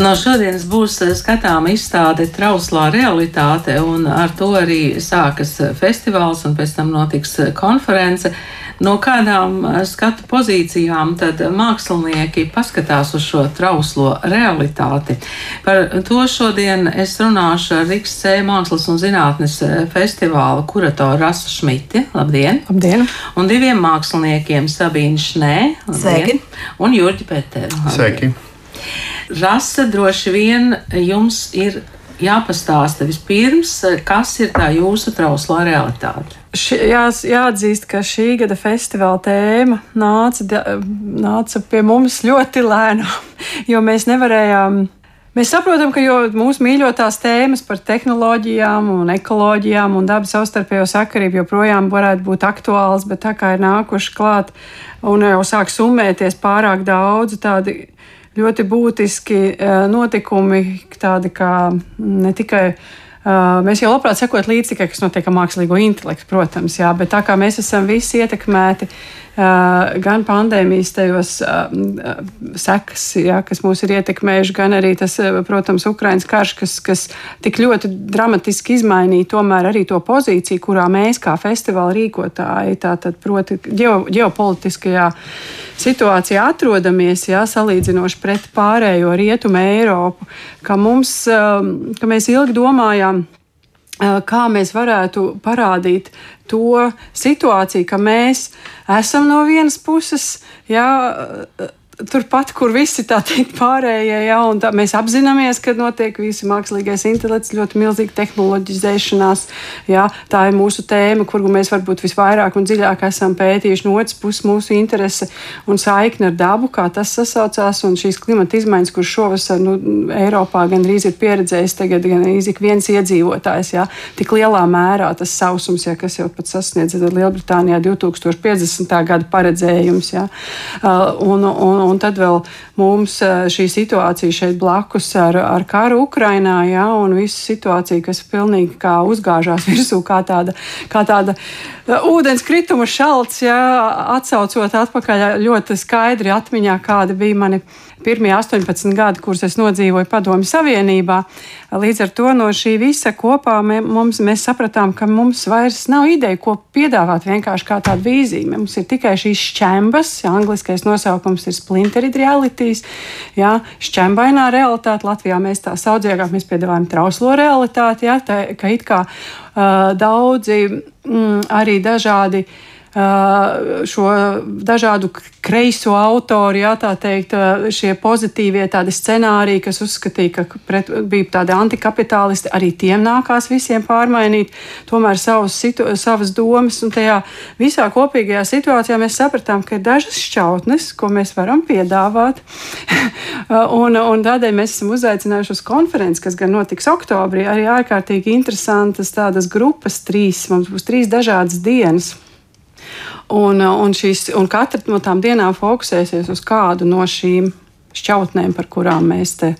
No šodienas būs skatāma izstāde Trauslā realitāte, un ar to arī sākas festivāls, un pēc tam notiks konference. No kādām skatu pozīcijām tad mākslinieki paskatās uz šo trauslo realitāti? Par to šodien es runāšu ar Rīgas C mākslas un zinātnes festivāla kuratoru Rasu Šmiti. Labdien! Labdien! Un diviem māksliniekiem Sabīnu Šnē Sveiki. un Jurģi Peteru. Sveiki! Rasa droši vien jums ir jāpastāsta vispirms, kas ir tā jūsu trauslā realitāte. Ši, jā, jāatzīst, ka šī gada festivāla tēma nāca, nāca pie mums ļoti lēnām, jo mēs nevarējām. Mēs saprotam, ka mūsu mīļotās tēmas par tehnoloģijām, un ekoloģijām un dabas savstarpējo sakarību joprojām varētu būt aktuāls, bet tā kā ir nākuši klāt un jau sāk summēties pārāk daudz tādu ļoti būtiski eh, notikumi, tādi kā ne tikai. Uh, mēs jau labprāt sekot līdzi tikai, kas notiek ar mākslīgo intelektu, protams, jā, bet tā kā mēs esam visi ietekmēti gan pandēmijas tajos sekas, jā, kas mūs ir ietekmējuši, gan arī tas, protams, Ukraiņas karš, kas, kas tik ļoti dramatiski izmainīja tomēr arī to pozīciju, kurā mēs kā festivāla rīkotāji, tātad, proti, ģeo, ģeopolitiskajā situācijā atrodamies, jā, salīdzinoši pret pārējo rietumu Eiropu, ka, mums, um, ka mēs ilgi domājām, kā mēs varētu parādīt to situāciju, ka mēs esam no vienas puses, jā, turpat, kur visi tā teikt pārējie, ja, un tā, mēs apzināmies, ka notiek visi mākslīgais intelekts, ļoti milzīga tehnoloģizēšanās, ja, tā ir mūsu tēma, kuru mēs varbūt visvairāk un dziļāk esam pētījuši. No otras puses mūsu interese un saikne ar dabu, kā tas sasaucās, un šīs klimata izmaiņas, kuras šovasar nu, Eiropā gandrīz ir pieredzējis tagad gan ik viens iedzīvotājs, ja, tik lielā mērā tas sausums, ja, kas jau pat sasniedz Lielbritānijā 2050. gada paredzējums, ja, uh, un, un, un tad vēl mums šī situācija šeit blakus ar, ar karu Ukrainā, ja, un visu situāciju, kas pilnīgi kā uzgāžās virsū, kā tāda, kā tāda ūdens krituma šalts, ja, atsaucot atpakaļ ļoti skaidri atmiņā, kāda bija mani pirmie 18 gadi, kurus es nodzīvoju Padomju Savienībā. Līdz ar to no šī visa kopā mums, mēs sapratām, ka mums vairs nav ideja, ko piedāvāt vienkārši kā tādu vīziju. Mums ir tikai šīs šķembas, ja angliskais nosaukums ir splintered realities, ja, šķembainā realitāte. Latvijā mēs tā saudzējām, mēs piedāvājam trauslo realitāti, ja, tā, ka it kā uh, daudzi mm, arī dažādi uh, šo dažādu kreiso autoru, jā, tā teikt, šie pozitīvie tādi scenāriji, kas uzskatīja, ka pret, bija tādi antikapitālisti, arī tiem nākās visiem pārmainīt tomēr savus, situ, savas domas. Un tajā visā kopīgajā situācijā mēs sapratām, ka ir dažas šķautnes, ko mēs varam piedāvāt. un, un tādēļ mēs esam uzaicinājuši uz konferenci, kas gan notiks oktobrī, arī ārkārtīgi interesantas tādas grupas, trīs, mums būs trīs dažādas dienas. Un, un, šīs, un katra no tām dienām fokusēsies uz kādu no šīm šķautnēm, par kurām mēs te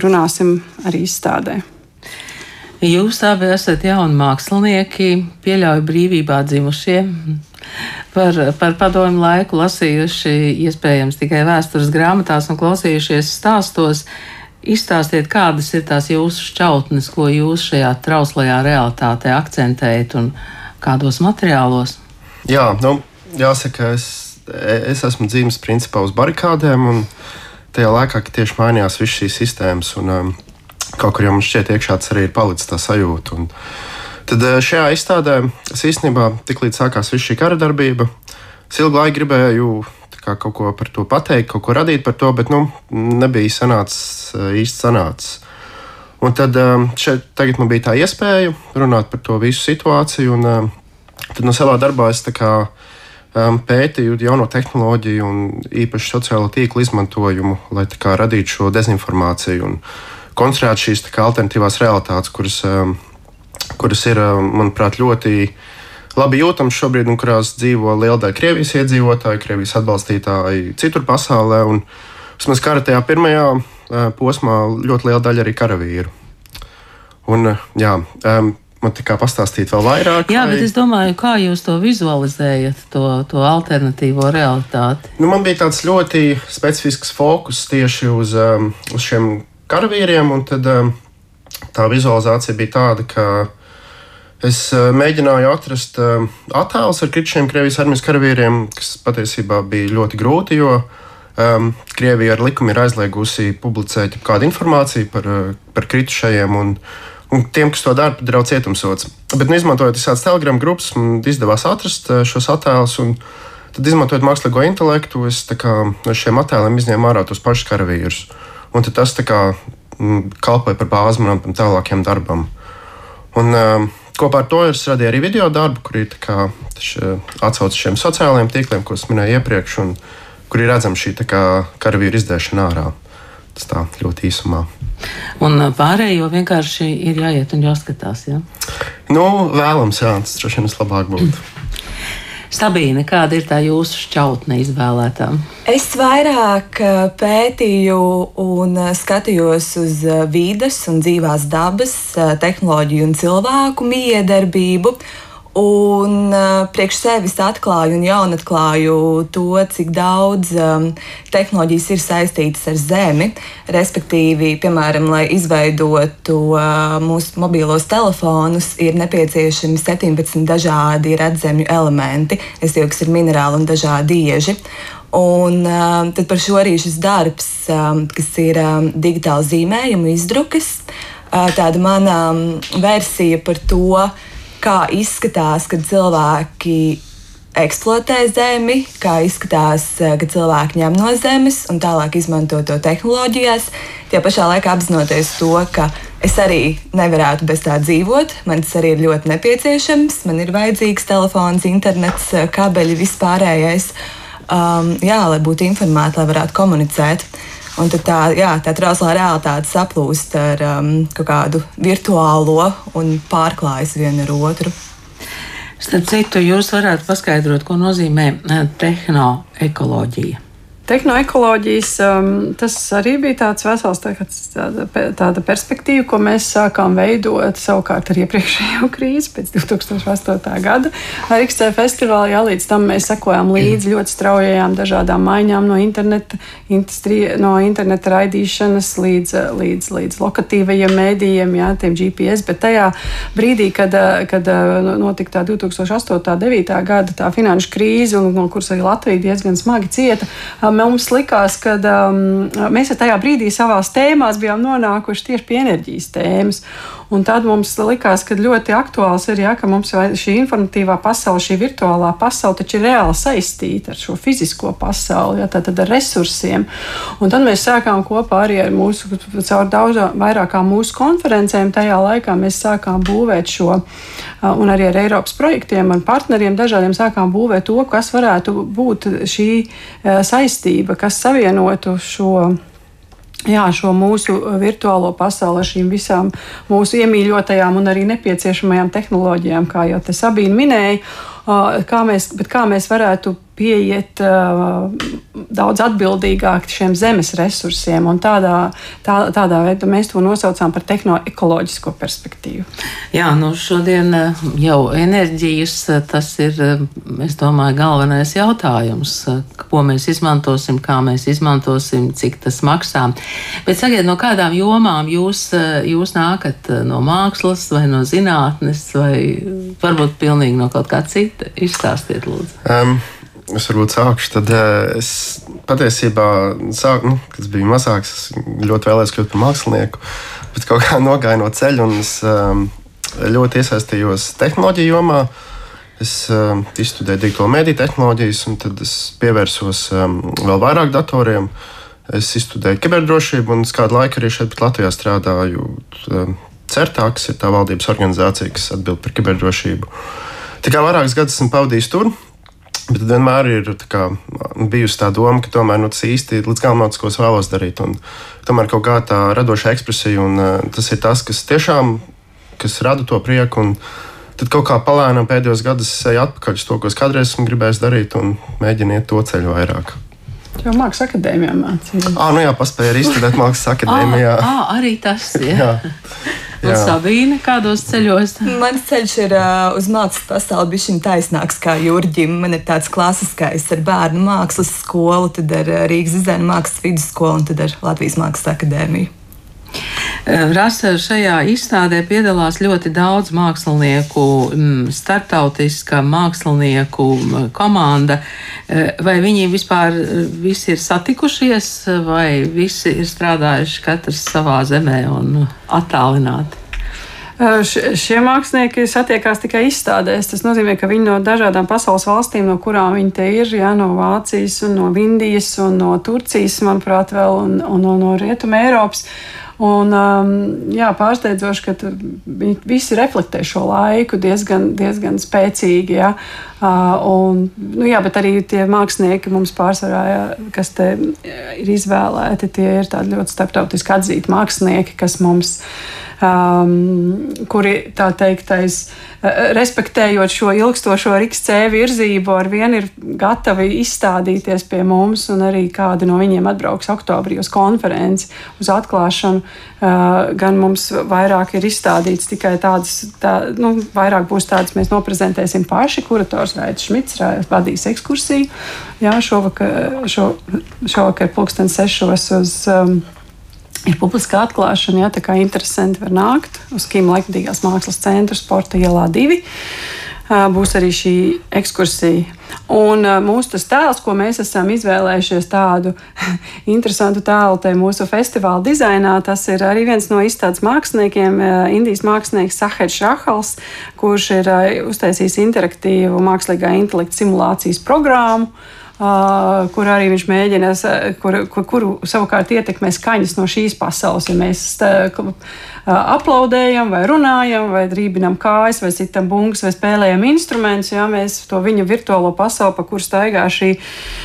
runāsim arī izstādē. Jūs abi esat jauni mākslinieki, pieļauju brīvībā dzimušie, par, par padomu laiku lasījuši iespējams tikai vēstures grāmatās un klausījušies stāstos. Izstāstiet, kādas ir tās jūsu šķautnes, ko jūs šajā trauslajā realitātē akcentējat un kādos materiālos? Jā, nu, jāsaka, es, es esmu dzīves principā uz barikādēm, un tajā laikā tieši mainījās visas šīs sistēmas. Un, um, kaut kur jau man šķiet, iekšā tas arī ir palicis tā sajūta. Un, tad uh, šajā izstādē es īstenībā tiklīdz sākās viss šī kara darbība, es ilgu laiku gribēju kā, kaut ko par to pateikt, kaut ko radīt par to, bet nu, nebija sanācis uh, īsti sanācis. Un tad um, šeit tagad man bija tā iespēja runāt par to visu situāciju. Un, um, Tad no savā darbā es kā, um, pētīju jauno tehnoloģiju un īpaši sociālo tīklu izmantojumu, lai kā, radītu šo dezinformāciju un konstruētu šīs kā, alternatīvās realitātes, kuras, um, kuras ir, um, manuprāt, ļoti labi jūtamas šobrīd, un kurās dzīvo liela daļa Krievijas iedzīvotāju, Krievijas atbalstītāji citur pasaulē. Un, vismaz kara tajā pirmajā uh, posmā ļoti liela daļa arī karavīru. Un, uh, jā, um, man tikai pastāstīt vēl vairāk. Jā, vai... bet es domāju, kā jūs to vizualizējat, to, to alternatīvo realitāti? Nu, man bija tāds ļoti specifisks fokus tieši uz, um, uz šiem karavīriem. Tad, tā vizualizācija bija tāda, ka es mēģināju atrast attēlus ar kritušiem Krievijas armijas karavīriem, kas patiesībā bija ļoti grūti, jo um, Krievija ar likumu ir aizliegusi publicēt kādu informāciju par, par kritušajiem. Un, Un tiem, kas to dara, draudz cietumsots. Bet, nu, izmantojot visādas telegramu grupas, man izdevās atrast šos attēlus. Tad, izmantojot mākslīgo intelektu, es kā, no šiem attēliem izņēmu ārā tos pašus karavīrus. Un tas kā, kalpoja par bāzi manam tālākajam darbam. Un, um, kopā ar to es radīju arī video darbu, kur ir atsauce šiem sociālajiem tīkliem, ko es minēju iepriekš, un kur ir redzama šī kā, karavīra izdēšana ārā. Tas tā ļoti īsumā. Un pārējo vienkārši ir jāiet un jāskatās. Ja? Nu, vēlams, jā, tas droši vien vislabāk būtu. Sabīne, kāda ir tā jūsu šķautne izvēlētā? Es vairāk eh, pētīju un eh, skatījos uz vides un dzīvās dabas, tehnoloģiju un cilvēku miedarbību. Un uh, priekš sevis atklāju un jaunatklāju to, cik daudz um, tehnoloģijas ir saistītas ar Zemi. Respektīvi, piemēram, lai izveidotu uh, mūsu mobilos telefonus, ir nepieciešami 17 dažādi redzamju elementi, es jau kas ir minerāli un dažādi ieži. Un uh, tad par šo arī šis darbs, um, kas ir um, digitāla zīmējuma izdrukas, uh, tāda mana um, versija par to, uh, kā izskatās, kad cilvēki eksploatē zemi, kā izskatās, eh, kad cilvēki ņem no zemes un tālāk izmanto to tehnoloģijās. Tie pašā laikā apzinoties to, ka es arī nevarētu bez tā dzīvot, man tas arī ir ļoti nepieciešams. Man ir vajadzīgs telefons, internets, kabeļi, vispārējais, um, jā, lai būtu informēti, lai varētu komunicēt. Un tad tā, jā, tā trauslā realitāte saplūst ar um, kaut kādu virtuālo un pārklājas vienu ar otru. Starp citu, jūs varētu paskaidrot, ko nozīmē eh, tehnoekoloģija. Tehnoekoloģijas um, tas arī bija tāds vesels tāda, tāda perspektīva, ko mēs sākām veidot savukārt ar iepriekšējo krīzi pēc 2008. gada. Ar XC festivālu, jā, līdz tam mēs sekojām līdzi ļoti straujajām dažādām maiņām no interneta, no interneta raidīšanas līdz, līdz, līdz lokatīvajiem mēdījiem, jā, tiem GPS, bet tajā brīdī, kad, kad notika tā 2008. un 2009. gada tā finanšu krīze, un no kuras arī Latvija diezgan smagi cieta, mums likās, ka um, mēs tajā brīdī savā tēmās bijām nonākuši tieši pie enerģijas tēmas. Un tad mums likās, ka ļoti aktuāls ir, ja, ka mums šī informatīvā pasaule, šī virtuālā pasaule taču ir reāli saistīta ar šo fizisko pasauli, ja, tad ar resursiem. Un tad mēs sākām kopā arī ar mūsu, caur daudz vairākām mūsu konferencēm, tajā laikā mēs sākām būvēt šo, un arī ar Eiropas projektiem un partneriem dažādiem sākām būvēt to, kas varētu būt šī saistība, kas savienotu šo jā, šo mūsu uh, virtuālo pasauli ar šīm visām mūsu iemīļotajām un arī nepieciešamajām tehnoloģijām, kā jau te Sabīna minēja. Uh, kā mēs, kā mēs varētu pieiet uh, daudz atbildīgāk šiem zemes resursiem. Tādā, tā, tādā veidā mēs to nosaucām par tehnoekoloģisko perspektīvu. Jā, nu šodien uh, jau enerģijas uh, tas ir, uh, es domāju, galvenais jautājums, ko mēs izmantosim, kā mēs izmantosim, cik tas maksā. Bet sakiet, no kādām jomām jūs, jūs nākat no mākslas vai no zinātnes vai varbūt pilnīgi no kaut kā cita? Izstāstiet, lūdzu. Um es varbūt sākšu. Tad eh, es patiesībā, sāku, nu, kad biju mazāks, es ļoti vēlējos kļūt par mākslinieku, bet kaut kā nogāju no ceļa un es um, ļoti iesaistījos tehnoloģiju jomā. Es um, izstudēju digitālo mediju tehnoloģijas, un tad es pievērsos um, vēl vairāk datoriem. Es izstudēju kiberdrošību, un kādu laiku arī šeit Latvijā strādāju. CERTā, kas ir tā valdības organizācija, kas atbild par kiberdrošību. Tikai vairākus gadus esmu pavadījis tur, Bet vienmēr ir tā bijusi tā doma, ka tomēr nu, tas īsti līdz galam nav tas, ko es vēlos darīt. Un, tomēr kaut kā tā radoša ekspresija, un uh, tas ir tas, kas tiešām kas rada to prieku. Un, tad kaut kā palēnām pēdējos gados es eju atpakaļ uz to, ko es kādreiz esmu gribējis darīt, un mēģinu iet to ceļu vairāk. Jau mākslinieks akadēmijā mācījās. Ah, nu jā, paspēja arī studēt mākslas akadēmijā. ah, arī tas ir. Un Sabīne, kādos ceļos? Mans ceļš ir uh, uz mākslas pasauli bijis viņa taisnāks kā Jurģim. Man ir tāds klasiskais ar bērnu mākslas skolu, tad ar Rīgas dizaina mākslas vidusskolu un tad ar Latvijas mākslas akadēmiju. Rasa šajā izstādē piedalās ļoti daudz mākslinieku, mm, starptautiska mākslinieku mm, komanda. Vai viņi vispār visi ir satikušies, vai visi ir strādājuši katrs savā zemē un attālināti? Šie mākslinieki satiekās tikai izstādēs. Tas nozīmē, ka viņi no dažādām pasaules valstīm, no kurām viņi te ir, ja, no Vācijas, no Indijas no Turcijas, manuprāt, vēl, un, un, un no Rietuma Eiropas. Un, um, jā, pārsteidzoši, ka visi reflektē šo laiku diezgan, diezgan spēcīgi. Jā. Uh, un, nu, jā, bet arī tie mākslinieki mums pārsvarā, jā, kas te ir izvēlēti, tie ir ļoti starptautiski atzīti mākslinieki, kas mums um, kuri tā teiktais, uh, respektējot šo ilgstošo RICC virzību, ar vienu ir gatavi izstādīties pie mums, un arī kādi no viņiem atbrauks oktobrī uz konferenci, uz atklāšanu. Uh, gan mums vairāk ir izstādīts tikai tādas, tā, nu, vairāk būs tādas, mēs noprezentēsim paši. Kurators Raits Šmits vadīs ekskursiju. Jā, šovakar, šo, šovakar pulksten sešos uz um, ir publiska atklāšana, ja tā kā interesanti var nākt uz Kīma laikmatīgās mākslas centra sporta ielā 2. Būs arī šī ekskursija. Un mūsu tēls, ko mēs esam izvēlējušies, tādu interesantu tēlu te mūsu festivāla dizainā, tas ir arī viens no izstādes māksliniekiem, Indijas mākslinieks Sahēds Šahals, kurš ir uztaisījis interaktīvu mākslīgā intelekta simulācijas programmu. Uh, kur arī viņš mēģina, kur, kur, kuru savukārt ietekmē skaņas no šīs pasaules. Ja mēs uh, aplaudējam, vai runājam, vai drībinam kājas, vai citam bungas, vai spēlējam instrumentus, ja mēs to viņa virtuālo pasauli, pa kuru staigā šī,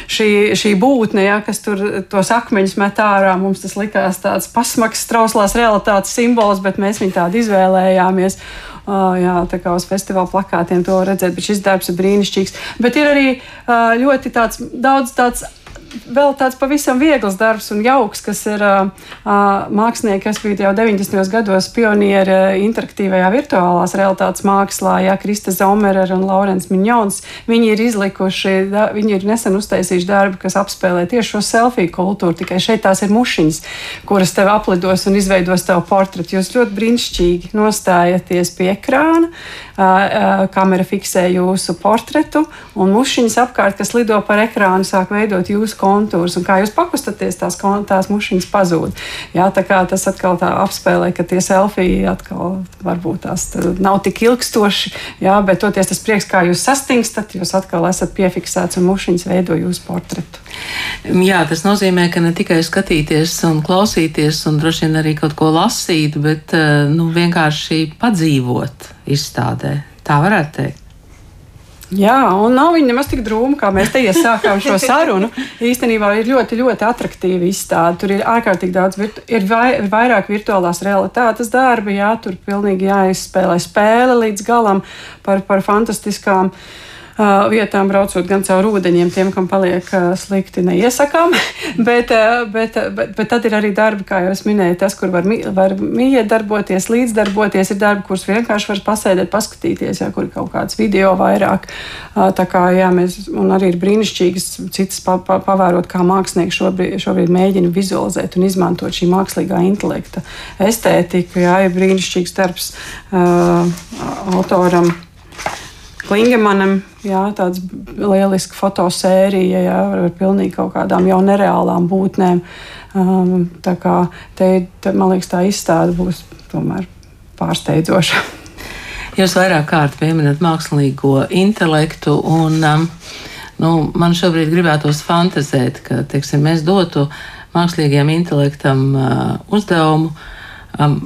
šī, šī būtne, ja, kas tur tos akmeņus met ārā, mums tas likās tāds pasmaks, trauslās realitātes simbols, bet mēs viņu tādu izvēlējāmies. Jā, uz festivāla plakātiem to redzēt, bet šis darbs ir brīnišķīgs. Bet ir arī ļoti tāds, daudz tāds vēl tāds pavisam viegls darbs un jauks, kas ir uh, mākslinieki, kas bija jau 90. gados pionieri interaktīvajā virtuālās realitātes mākslā, ja Krista Zomera un Laurens Miņons. Viņi ir izlikuši, da, viņi ir nesen uztaisījuši darbu, kas apspēlē tieši šo selfiju kultūru, tikai šeit tās ir mušiņas, kuras tev aplidos un izveidos tavu portretu. Jūs ļoti brīnišķīgi nostājaties pie ekrāna, uh, uh, kamera fiksē jūsu portretu un mušiņas apkārt, kas lido par ekrānu, sāk veidot jūsu kontūrus, un kā jūs pakustaties, tās, tās mušiņas pazūd. Jā, tā kā tas atkal tā apspēlē, ka tie selfiji atkal varbūt tās nav tik ilgstoši, jā, bet toties tas prieks, kā jūs sastingstat, jūs atkal esat piefiksēts un mušiņas veido jūsu portretu. Jā, tas nozīmē, ka ne tikai skatīties un klausīties, un droši vien arī kaut ko lasīt, bet eh, nu, vienkārši padzīvot izstādē. Tā varētu teikt. Jā, un nav viņa nemaz tik drūma, kā mēs te iesākām šo sarunu. Īstenībā ir ļoti, ļoti attraktīva izstāde. Tur ir ārkārtīgi daudz, virtu, ir vai, vairāk virtuālās realitātes darbi, jā, tur pilnīgi jāizspēlē spēle līdz galam par, par fantastiskām uh, vietām, braucot gan caur ūdeņiem, tiem, kam paliek slikti, neiesakām. bet, bet, bet, bet tad ir arī darbi, kā jau es minēju, tas, kur var, var miedarboties, līdzdarboties. Ir darbi, kurus vienkārši var pasēdēt, paskatīties, ja kur ir kaut kāds video vairāk. Tā kā jā, mēs, un arī ir brīnišķīgas citas pa, pa, pavērot, kā mākslinieki šobrīd, šobrīd mēģina vizualizēt un izmantot šī mākslīgā intelekta estētiku. Jā, ir brīnišķīgs darbs uh, autoram. Klingemanam, jā, tāds lieliska fotosērija jā, ar pilnīgi kaut kādām jau nereālām būtnēm. Um, tā kā te, te, man liekas, tā izstāde būs tomēr pārsteidzoša. Jūs vairāk kārt pieminat mākslīgo intelektu, un um, nu, man šobrīd gribētos fantazēt, ka teiksim, mēs dotu mākslīgajam intelektam uh, uzdevumu um,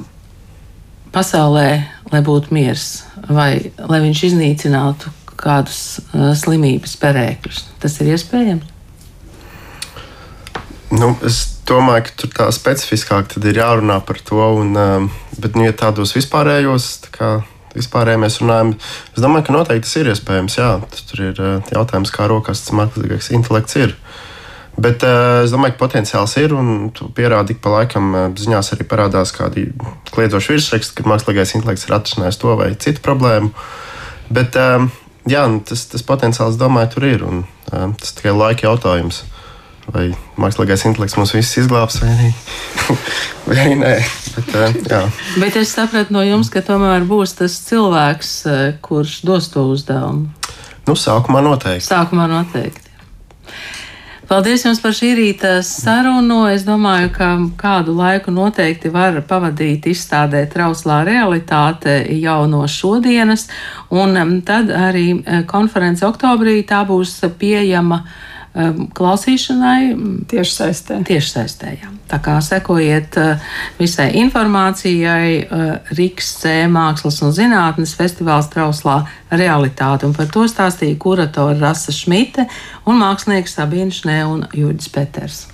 pasaulē, lai būtu miers, vai lai viņš iznīcinātu kādus uh, slimības perēkļus. Tas ir iespējams. Nu, es domāju, ka tur tā specifiskāk ir jārunā par to. Un, um, bet, nu, ja tādos vispārējos, tā kā vispārējā mēs runājam, es domāju, ka noteikti tas ir iespējams. Jā, tur ir uh, jautājums, kā rokās tas mākslīgais intelekts ir. Bet es domāju, ka potenciāls ir un pierādi ik pa laikam ziņās arī parādās kādi kliedzoši virsraksti, ka mākslīgais intelekts ir atrisinājis to vai citu problēmu. Bet jā, tas, tas potenciāls, domāju, tur ir un uh, tas tikai laika jautājums. vai mākslīgais intelekts mums visus izglābs, vai arī, vai arī nē. Bet, uh, jā. Bet es sapratu no jums, ka tomēr būs tas cilvēks, kurš dos to uzdevumu. Nu, sākumā noteikti. Sākumā noteikti. Paldies jums par šī rīta sarunu. Es domāju, ka kādu laiku noteikti var pavadīt izstādē Trauslā realitāte jau no šodienas, un um, tad arī uh, konference oktobrī tā būs pieejama klausīšanai tieši saistē. Tieši saistē jā. Tā kā sekojiet uh, visai informācijai, uh, Rīgas C mākslas un zinātnes festivāls Trauslā realitāte. Un par to stāstīja kuratora Rasa Šmite un mākslinieks Sabīna Šnē un Jūģis Peters.